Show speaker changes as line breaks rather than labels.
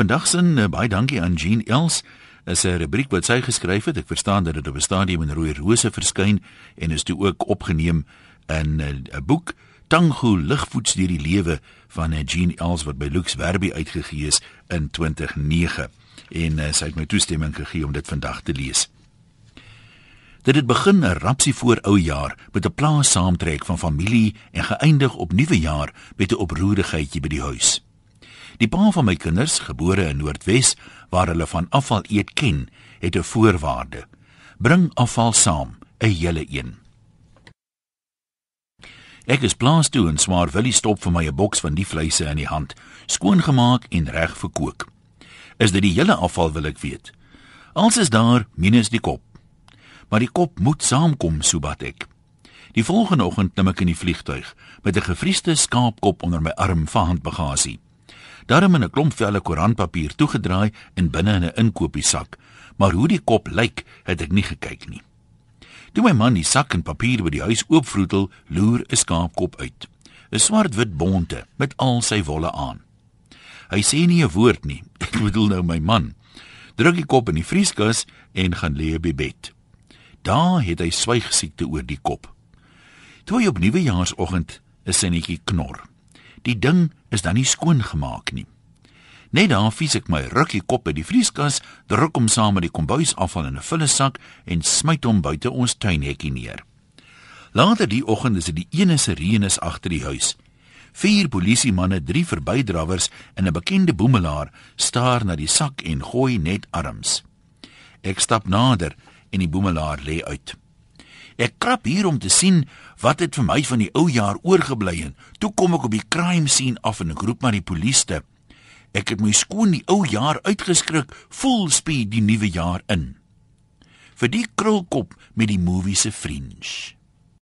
Vandag sin uh, baie dankie aan Jean Els. Is 'n rubriek wat sy geskryf het. Ek verstaan dat dit op 'n stadium in Rooi Rose verskyn en is toe ook opgeneem in 'n uh, boek Tango ligvoets deur die lewe van uh, Jean Els wat by Lux Werby uitgegee is in 2009 en uh, sy het my toestemming gegee om dit vandag te lees. Dit het begin 'n rapsie voor ou jaar met 'n plaas saamtrek van familie en geëindig op nuwe jaar met 'n oproerigheidjie by die huis. Die pa van my kinders, gebore in Noordwes, waar hulle van afval eet ken, het 'n voorwaarde: bring afval saam, 'n hele een. Ek is plaas toe en swaar wil hy stop vir my 'n boks van die vleise in die hand, skoongemaak en reg verkoop. Is dit die hele afval wil ek weet. Als is daar minus die kop maar die kop moet saamkom, so bad ek. Die volgende oggend neem ek in die vliegtuig met 'n gefriesde skaapkop onder my arm vir handbagasie. Daarom in 'n klomp velle koerantpapier toegedraai en binne in 'n inkopiesak, maar hoe die kop lyk, het ek nie gekyk nie. Toe my man die sak en papier by die huis oopvroetel, loer 'n skaapkop uit. 'n Swart-wit bonte met al sy wolle aan. Hy sê nie 'n woord nie. Ek bedoel nou my man. Druk die kop in die vrieskas en gaan lê op die bed. Daar het hy swygsiekte oor die kop. Toe hy op nuwejaarsoggend 'n sinnetjie knor. Die ding is dan nie skoon gemaak nie. Net dan fies ek my rukkie kop by die vrieskas, druk hom saam met die kombuisafval in 'n vullesak en smyt hom buite ons tuinhekkie neer. Later die oggend is dit die enigste reënes agter die huis. Vier polisiemanne, drie verbydrawers en 'n bekende boemelaar staar na die sak en gooi net arms. Ek stap nader en die boemelaar lê uit. Ek krap hier om te sien wat het vir my van die ou jaar oorgebly en toe kom ek op die crime scene af en ek roep maar die polisie. Ek het my skoon die ou jaar uitgeskrik, full speed die nuwe jaar in. Vir die krulkop met die movie se fringe.